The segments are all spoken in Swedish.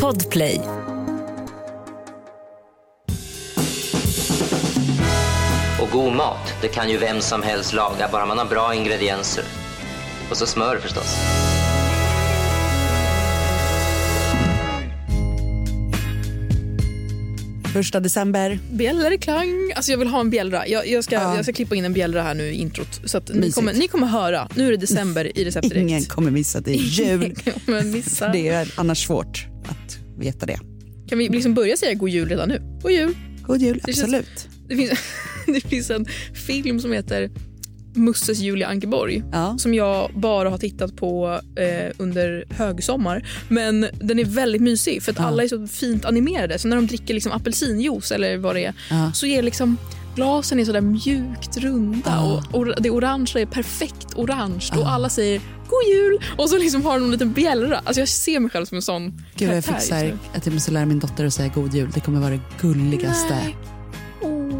Podplay. Och god mat, det kan ju vem som helst laga, bara man har bra ingredienser. Och så smör förstås. Första december. Bjällreklang. Alltså jag vill ha en bjällra. Jag, jag, ska, Ja. jag ska klippa in en bjällra här nu i introt. Så att ni kommer, ni kommer höra. Nu är det december i Recept Direkt. Ingen kommer missa det jul. Missa. Det är annars svårt att veta det. Kan vi liksom börja säga god jul redan nu? God jul. God jul, Det känns- absolut. Det finns, det finns en film som heter Musses Julia Ankeborg Ja. som jag bara har tittat på eh, under högsommar. Men den är väldigt mysig för att alla är så fint animerade. Så när de dricker liksom apelsinjuice eller vad det är Ja. så är liksom glasen är så där mjukt runda Ja. och, och det orangea är perfekt orange och alla säger god jul och så liksom har de en liten bjällra. Alltså jag ser mig själv som en sån Gud, jag fick så här, att jag måste lära min dotter att säga god jul. Det kommer vara det gulligaste. Nej.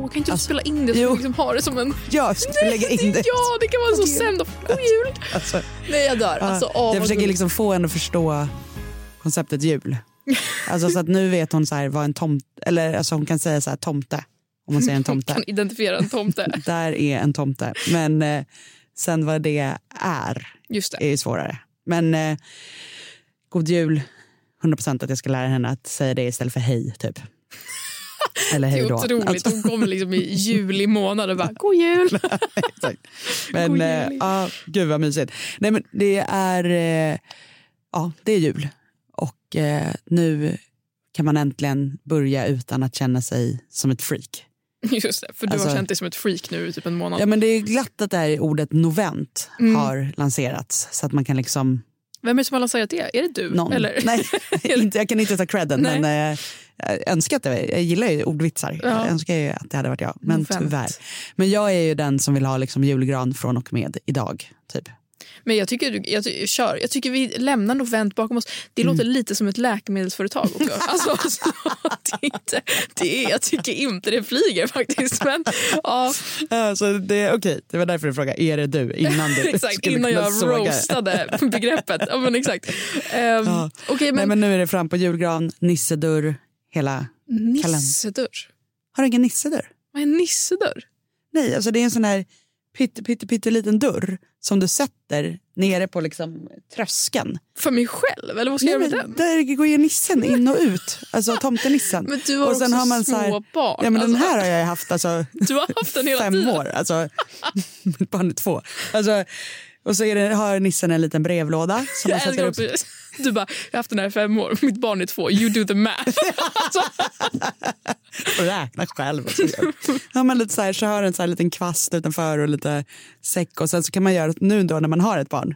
Åh, kan inte du Alltså, spela in det så vi liksom har det som en... Ska lägga in det. Ja, det kan vara så sämst. God jul! Alltså, Nej, jag dör. ja, Alltså, åh, jag försöker liksom få henne att förstå konceptet jul. Alltså så att nu vet hon så här vad en tomte, eller alltså hon kan säga så här tomte. Om man säger en tomte. kan identifiera en tomte. Där är en tomte. Men eh, sen vad det är Just det. är ju svårare. Men eh, god jul, 100 procent att jag ska lära henne att säga det istället för hej typ. Eller hej då. otroligt. Alltså, Hon kommer liksom i juli månad och bara god jul. God Men jul. eh, ja, gud vad mysigt. Nej men det är, eh, ja det är jul. Och eh, nu kan man äntligen börja utan att känna sig som ett freak. Just det, för du Alltså- har känt dig som ett freak nu i typ en månad. Ja men det är glatt att det här ordet novent Mm. har lanserats så att man kan liksom Vem är det som har lanserat det? Är det du? någon. Eller? Nej, inte, jag kan inte ta credden men jag önskar att det jag gillar ju ordvitsar. Ja. Jag önskar ju att det hade varit jag, men Novent. tyvärr. Men jag är ju den som vill ha liksom julgran från och med idag. Typ. Men jag tycker, du- jag, kör. jag tycker vi lämnar Novent bakom oss. Det Mm. låter lite som ett läkemedelsföretag också. Alltså, så, det inte, det är, jag tycker inte det flyger faktiskt. Men, ja, Alltså, det, okej, det var därför du frågade, är det du? Innan du exakt, innan jag såga. roastade begreppet. Ja, men exakt. Ehm, Ja. Nej, men, men nu är det fram på julgran, nissedörr, hela... nissedörr. Har du ingen nissedörr? Vad är en nissedörr? Nej, alltså det är en sån här pytte, pytte, pytte liten dörr som du sätter nere på liksom tröskeln. För mig själv? Eller vad ska jag Nej, göra med den? där går ju nissen in och ut, alltså tomtenissen. Men du har och sen också har man så här, små barn. Ja, men den Alltså, här har jag haft alltså, Du har haft den hela fem tiden. år. Alltså, mitt barn är två. Alltså, och så det, har nissen en liten brevlåda som man Jag sätter älskar upp. Du bara, jag har haft den här i fem år, mitt barn är två, you do the math. alltså, och räkna själv. Har man lite så, här, så har den så här liten kvast utanför och lite säck och sen så kan man göra nu då när man har ett barn.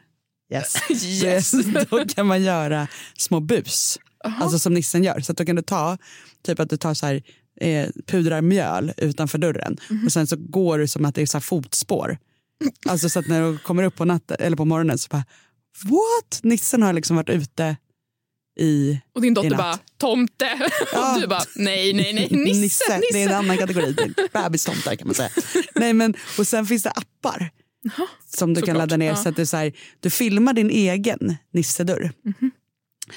Yes. Yes. Då kan man göra små bus. Alltså som nissen gör. Så att då kan du ta, typ att du tar så här, eh, pudrar mjöl utanför dörren och sen så går det som att det är så fotspår. Alltså så att när du kommer upp på natten eller på morgonen så bara what? Nissen har liksom varit ute i Och din dotter bara, tomte. Ja. Och du bara, nej, nej, nej, nisse, nisse. Det är en annan kategori. Bebistomtar kan man säga. Nej, men, och sen finns det appar som du kan såklart. ladda ner. Ja. Så att du, så här, du filmar din egen nissedörr. Mhm.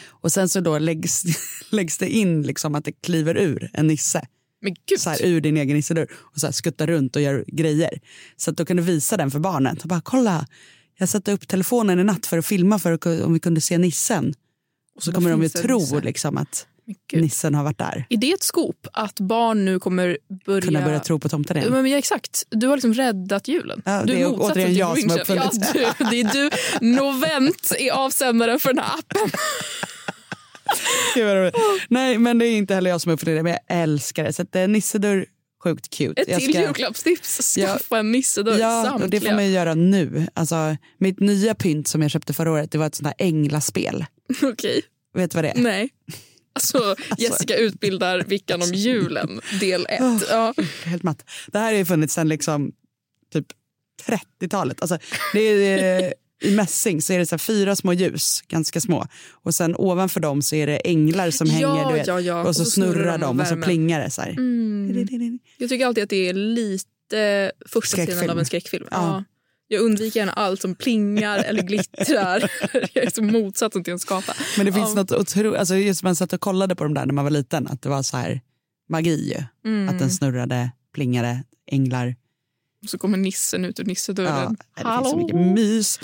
Och sen så då läggs, läggs det in liksom att det kliver ur en nisse. Så här, ur din egen nissedörr och så här, skuttar runt och gör grejer. Så att då kan du visa den för barnen. Och bara, kolla, jag satte upp telefonen i natt för att filma för att, om vi kunde se nissen. Och så kommer de ju det tro liksom, att gud. nissen har varit där. Är det ett skop att barn nu kommer börja... Kunna börja tro på tomten igen. Men, ja, exakt. Du har liksom räddat julen. Ja, du det är återigen jag som har uppfunnit ja, du, Det är du. Novent är avsändaren för den här appen. Nej, men det är inte heller jag som uppfunnit det, men jag älskar det. Så att, eh, nissedörr, sjukt cute. Ett Jag till ska- julklappstips. Ja. Skaffa en nissedörr. Ja, och det får man ju göra nu. Alltså, mitt nya pynt som jag köpte förra året det var ett sånt här änglaspel. Okej. Vet du vad det är? Nej. Alltså, Jessica utbildar Vickan om julen, del ett. Oh. Ja. Helt matt. Det här har ju funnits sedan liksom, typ 30-talet. Alltså, det är, eh, I mässing så är det så fyra små ljus, ganska små. Och sen ovanför dem så är det änglar som hänger. Vet, ja, ja. Och, så snurrar de och så plingar det. Så. Mm. Jag tycker alltid att det är lite första scenen av en skräckfilm. Ja. Ja. Jag undviker gärna allt som plingar eller glittrar. jag är så motsatsen till en skata. Men det finns Ja. något otroligt, alltså just man satt och kollade på dem där när man var liten, att det var så här magi. Mm. Att den snurrade, plingade, änglar. Så kommer nissen ut ur Ja, nissedörren. det finns så mycket mys.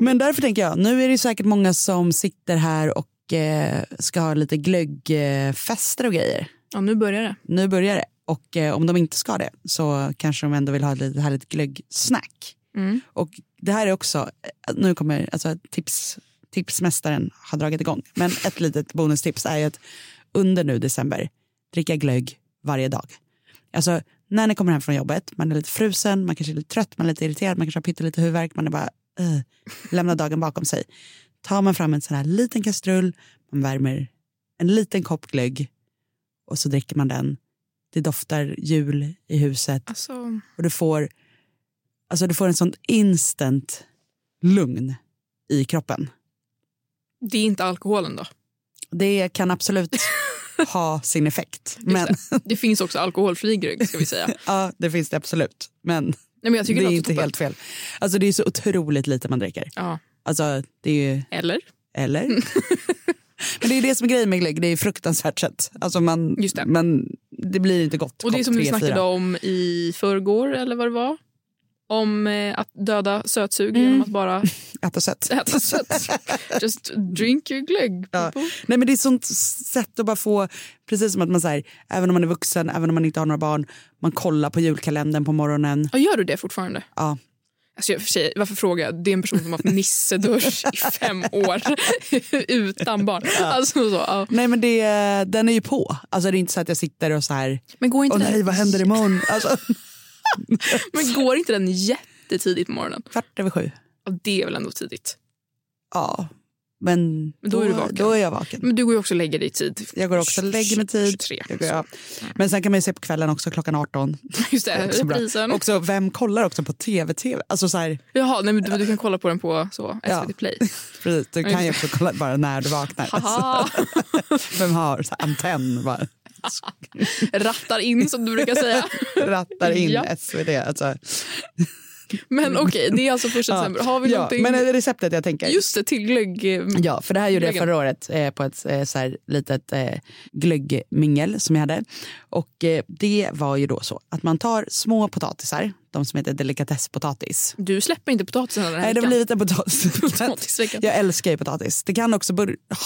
Men därför tänker jag, nu är det säkert många som sitter här och eh, ska ha lite glöggfester och grejer. Ja, nu börjar det. Nu börjar det. Och eh, om de inte ska det så kanske de ändå vill ha ett lite härligt glöggsnack. Mm. Och det här är också, eh, nu kommer alltså tips, tipsmästaren har dragit igång. Men ett litet bonustips är ju att under nu december dricka glögg varje dag. Alltså när ni kommer hem från jobbet, man är lite frusen, man kanske är lite trött, man är lite irriterad, man kanske har pyttelite huvudvärk, man är bara uh, lämnar dagen bakom sig. Tar man fram en sån här liten kastrull, man värmer en liten kopp glögg och så dricker man den. Det doftar jul i huset Alltså, och du får, alltså du får en sån instant lugn i kroppen. det är inte alkoholen då. Det kan absolut ha sin effekt. Men, det. det finns också alkoholfri glögg ska vi säga. Nej, ja, det finns det absolut. Men men jag tycker det är inte toppen. helt fel. Alltså det är så otroligt lite man dricker. Ja. Alltså det är ju, Eller? eller? Men det är det som är grejen med glögg, det är fruktansvärt sött. Alltså man, Just det. Men det blir inte gott. Och det är som vi tre, snackade fyra. om i förrgår eller vad det var. Om eh, att döda sötsug Mm. genom att bara Äta sött. äta sött. Just drink your glögg. Ja. Nej, men det är ett sånt sätt att bara få, precis som att man säger, även om man är vuxen, även om man inte har några barn, man kollar på julkalendern på morgonen. Och gör du det fortfarande? Ja. Alltså jag, för sig, varför frågar jag? Det är en person som har haft nissedörr i fem år utan barn. Alltså så, ja. Nej men det, den är ju på. Alltså det är inte så att jag sitter och så här, Men går inte åh nej vad händer imorgon? Alltså, men går inte den jättetidigt på morgonen? kvart över sju. Det är väl ändå tidigt. Ja, men Men då är du vaken. Då är jag vaken. Men du går ju också och lägger dig i tid. Jag går också och lägger mig tid. 23. Jag går, ja. Men sen kan man ju se på kvällen också klockan 18. Just det, reprisen. Också, vem kollar också på tv-tv? Alltså så här, Jaha, nej, men du, du kan kolla på den på så, SVT Ja. Play. precis, du kan ju också kolla bara när du vaknar. Haha. Vem har så här, antenn bara Rattar in som du brukar säga. rattar in Ja. SVT. Alltså. Men okej, det är alltså första december. Har vi ja, någonting? men receptet jag tänker. Just det, till glögg. Ja, för det här gjorde jag förra året eh, på ett eh, så här, litet eh, glöggmingel som jag hade. Och eh, det var ju då så att man tar små potatisar, de som heter delikatesspotatis. Du släpper inte potatisen den här Nej, det blivit en potatis. Potatisveckan. jag älskar ju potatis. Det kan också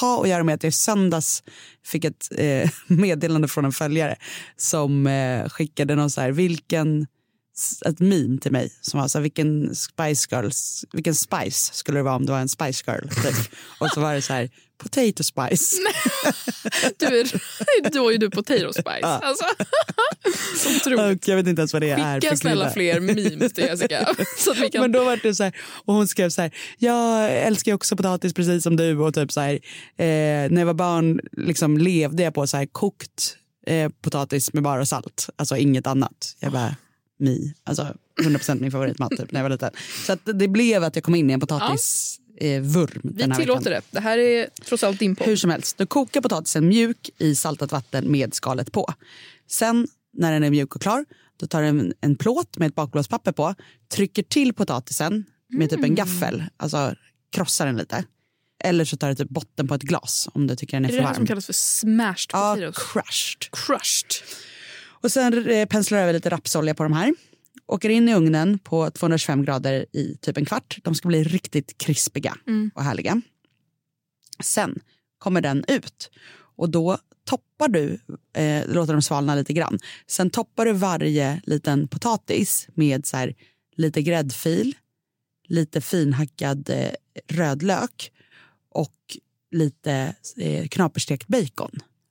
ha att göra med att jag i söndags fick ett eh, meddelande från en följare som eh, skickade någon så här, vilken ett meme till mig som var så här, vilken Spice Girls, vilken Spice skulle det vara om det var en Spice Girl typ. Och så var det så här potato spice. Du är, då är du potato spice. Alltså. Otroligt. Och jag vet inte ens vad det är. Skicka snälla fler memes till Jessica. Så att vi kan... Men då var det så här, och hon skrev så här, jag älskar också potatis precis som du och typ så här, eh, när jag var barn liksom levde jag på så här kokt eh, potatis med bara salt, alltså inget annat. Jag bara, mi, alltså 100% min favoritmat typ när jag var liten. Så att det blev att jag kom in i en potatis eh, vurm Vi den här tillåter veckan. det. Det här är trots allt din podd. Hur som helst, du kokar potatisen mjuk i saltat vatten med skalet på. Sen när den är mjuk och klar, då tar du en, en plåt med ett bakplåtspapper på, trycker till potatisen med typ en gaffel, alltså krossar den lite. Eller så tar du typ botten på ett glas om du tycker den är, Är det för det här som varm. kallas för smashed Ja, potatoes? crushed. Crushed. Och sen eh, penslar du över lite rapsolja på de här. Åker in i ugnen på 225 grader i typ en kvart. De ska bli riktigt krispiga Mm. och härliga. Sen kommer den ut och då toppar du, eh, låter dem svalna lite grann. Sen toppar du varje liten potatis med så här, lite gräddfil, lite finhackad eh, rödlök och lite eh, knaperstekt bacon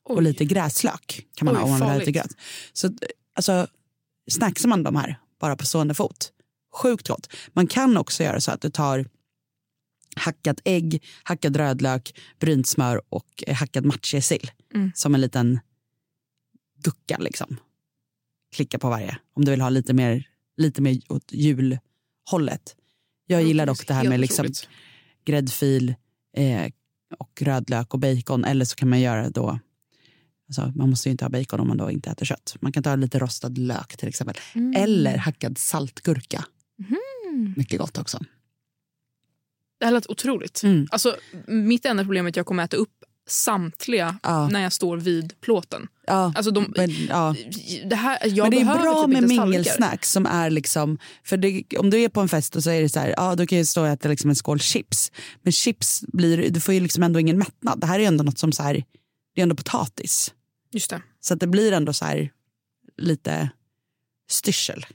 och lite gräslök kan man Oj, ha om man vill lite gröt. Så alltså, snacksar man de här bara på stående fot, sjukt gott. Man kan också göra så att du tar hackat ägg, hackad rödlök, brynt smör och eh, hackad matjessill Mm. som en liten gucka liksom. Klicka på varje om du vill ha lite mer, lite mer åt julhållet. Jag gillar dock det här med liksom gräddfil eh, och rödlök och bacon. Eller så kan man göra då, alltså, man måste ju inte ha bacon om man då inte äter kött. Man kan ta lite rostad lök till exempel. Mm. Eller hackad saltgurka. Mycket gott också. Det här lät otroligt. Mm. Alltså, mitt enda problem är att jag kommer äta upp samtliga Ja. när jag står vid plåten. Ja, Alltså de, men, ja. det här, jag men det är bra typ med mingelsnacks som är liksom, för det, om du är på en fest och så är det så här, ja då kan jag stå och äta liksom en skål chips. Men chips blir, du får ju liksom ändå ingen mättnad. Det här är ändå något som så här, det är ändå potatis. Just det. Så att det blir ändå så här lite styrsel.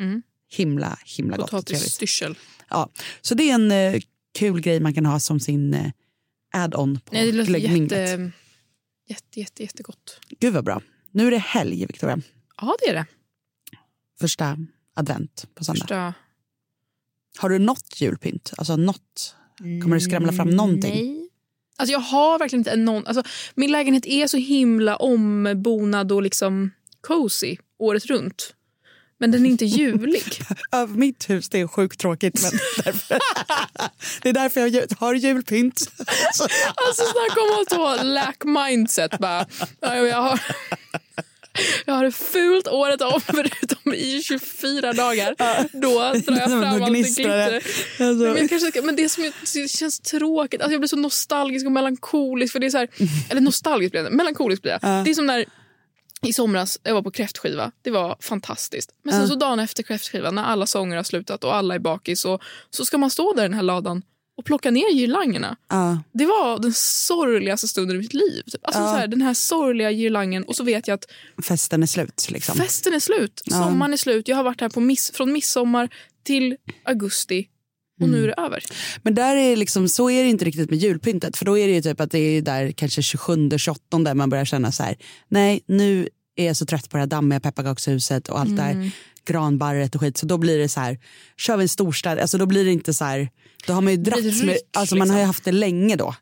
Mm. Himla, himla gott. Potatisstyrsel. Ja, så det är en eh, kul grej man kan ha som sin eh, add-on på Nej, det låter glöggminglet. jätte, jätte, jätte, jättegott. Gud vad bra. Nu är det helg, Victoria. Ja, det är det. Första advent på söndag. Första... Har du något julpynt? Alltså något? Kommer du skramla fram någonting? Nej. Alltså jag har verkligen inte någon... Alltså min lägenhet är så himla ombonad och liksom cozy året runt. Men den är inte julig. Mitt hus det är sjukt tråkigt. Men därför, det är därför jag har julpynt. Så, Alltså snacka om att ha lack mindset. Bara, ja, jag, har, jag har det fult året om förutom i 24 dagar. Då drar jag fram allt glitter. Alltså. Men, jag kanske men det som är, det känns tråkigt, alltså jag blir så nostalgisk och melankolisk. För det är så här, eller nostalgisk blir jag, melankolisk blir jag. Ja. Det är som när i somras jag var på kräftskiva. Det var fantastiskt. Men sen så dagen efter kräftskivan när alla sånger har slutat och alla är bakis och, så ska man stå där i den här ladan och plocka ner girlangerna. ja, Det var den sorgligaste stunden i mitt liv. Typ. Alltså Ja. så här, den här sorgliga girlangen och så vet jag att festen är slut. Liksom. festen är slut. Ja. Sommaren är slut. Jag har varit här på miss, från midsommar till augusti och Mm. nu är det över. Men där är liksom, så är det inte riktigt med julpyntet. För då är det typ att det är där kanske 27, 28 där man börjar känna så här. Nej, nu är jag så trött på det här dammiga pepparkakshuset och allt Mm. där granbarret och skit. Så då blir det så här, kör vi en storstad. Alltså då blir det inte så här, då har man ju dragits med, alltså man har ju liksom. haft det länge då.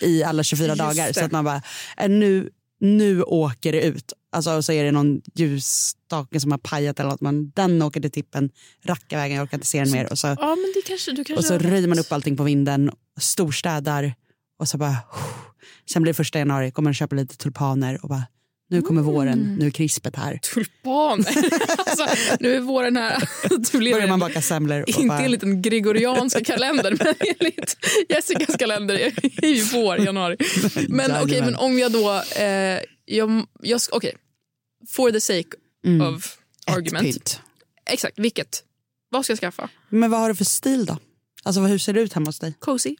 I alla 24 Just dagar. Så det. att man bara, äh, nu, nu åker det ut. Alltså och så är det någon ljusstake som har pajat eller något. Man, den åker till tippen, rackar vägen, jag orkar inte se den mer. Och så, Ja, men det kanske, du kanske och så röjer man upp allting på vinden, storstädar och så bara... Sen blir det första januari, kommer man köpa lite tulpaner och bara nu kommer Mm. våren, nu är krispet här. Tulpaner. alltså, nu är våren här. Börjar man baka semlor inte bara, enligt den gregorianska kalendern, men enligt Jessicas kalender är ju vår, januari. Men okej, Jajamän. men om jag då... Eh, jag, jag, okej, for the sake mm, of ett argument. pynt. Exakt, vilket? Vad ska jag skaffa? Men vad har du för stil då? Alltså hur ser det ut hemma hos dig? Cozy.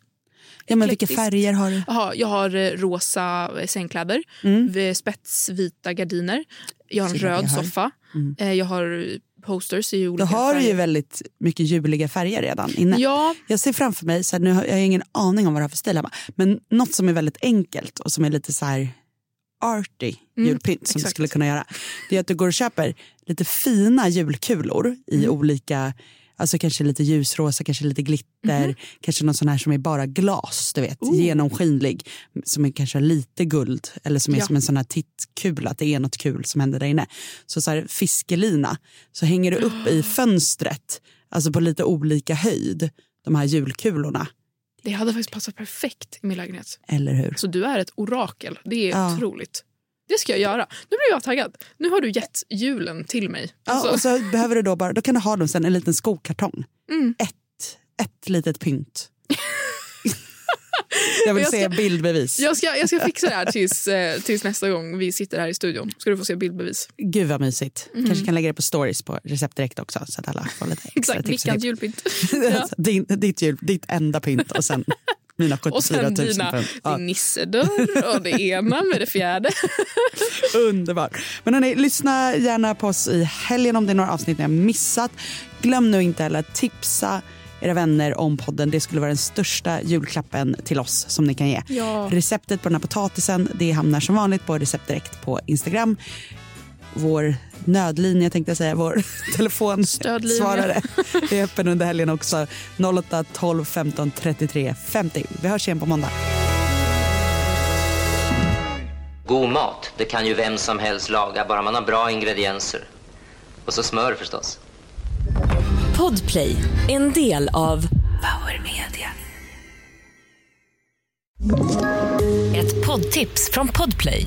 Ja, men vilka färger har du? Jaha, jag har eh, rosa eh, sängkläder, Mm. spetsvita gardiner. Jag har en vad röd jag har. soffa. Mm. Eh, Jag har posters i Då olika har du ju färger. väldigt mycket juliga färger redan inne. Ja, Jag ser framför mig, så här, nu har jag har ingen aning om vad du har för stil hemma, men något som är väldigt enkelt och som är lite så här arty Mm, julpynt som du exakt. skulle kunna göra. Det är att du går och köper lite fina julkulor i Mm. olika, alltså kanske lite ljusrosa, kanske lite glitter, kanske någon sån här som är bara glas, du vet. Ooh. genomskinlig, som är kanske lite guld eller som är Ja. som en sån här tittkula, att det är något kul som händer där inne. Så, så här fiskelina, så hänger du upp i fönstret, alltså på lite olika höjd, de här julkulorna. det hade faktiskt passat perfekt i min lägenhet. Eller hur? Så du är ett orakel. Det är Ja. otroligt. Det ska jag göra. Nu blir jag taggad. Nu har du gett julen till mig. Alltså, Ja, och så behöver du då bara, då kan du ha dem sen en liten skokartong. Mm. Ett, ett litet pynt. jag vill Jag se ska- bildbevis. jag, ska, jag ska fixa det här tills, eh, tills nästa gång vi sitter här i studion. Ska du få se bildbevis. Gud vad mysigt. Mm. Kanske kan lägga det på stories på recept direkt också så att alla får lite extra Exakt, tips Vickans tips. julpynt. Ja. Din, ditt, jul, ditt enda pynt och sen mina 74 Och 000 sen dina, pynt. Ja, din nissedörr och det ena med det fjärde. underbart. Men hörni, lyssna gärna på oss i helgen om det är några avsnitt ni har missat. Glöm nu inte heller att tipsa era vänner om podden. Det skulle vara den största julklappen till oss som ni kan ge. Ja. Receptet på den här potatisen det hamnar som vanligt på recept direkt på Instagram. Vår nödlinje tänkte jag säga, vår telefonsvarare är öppen under helgen också. 08 12 15 33 50. Vi hörs igen på måndag. God mat, det kan ju vem som helst laga, bara man har bra ingredienser. Och så smör förstås. Podplay, en del av Power Media. Ett poddtips från Podplay.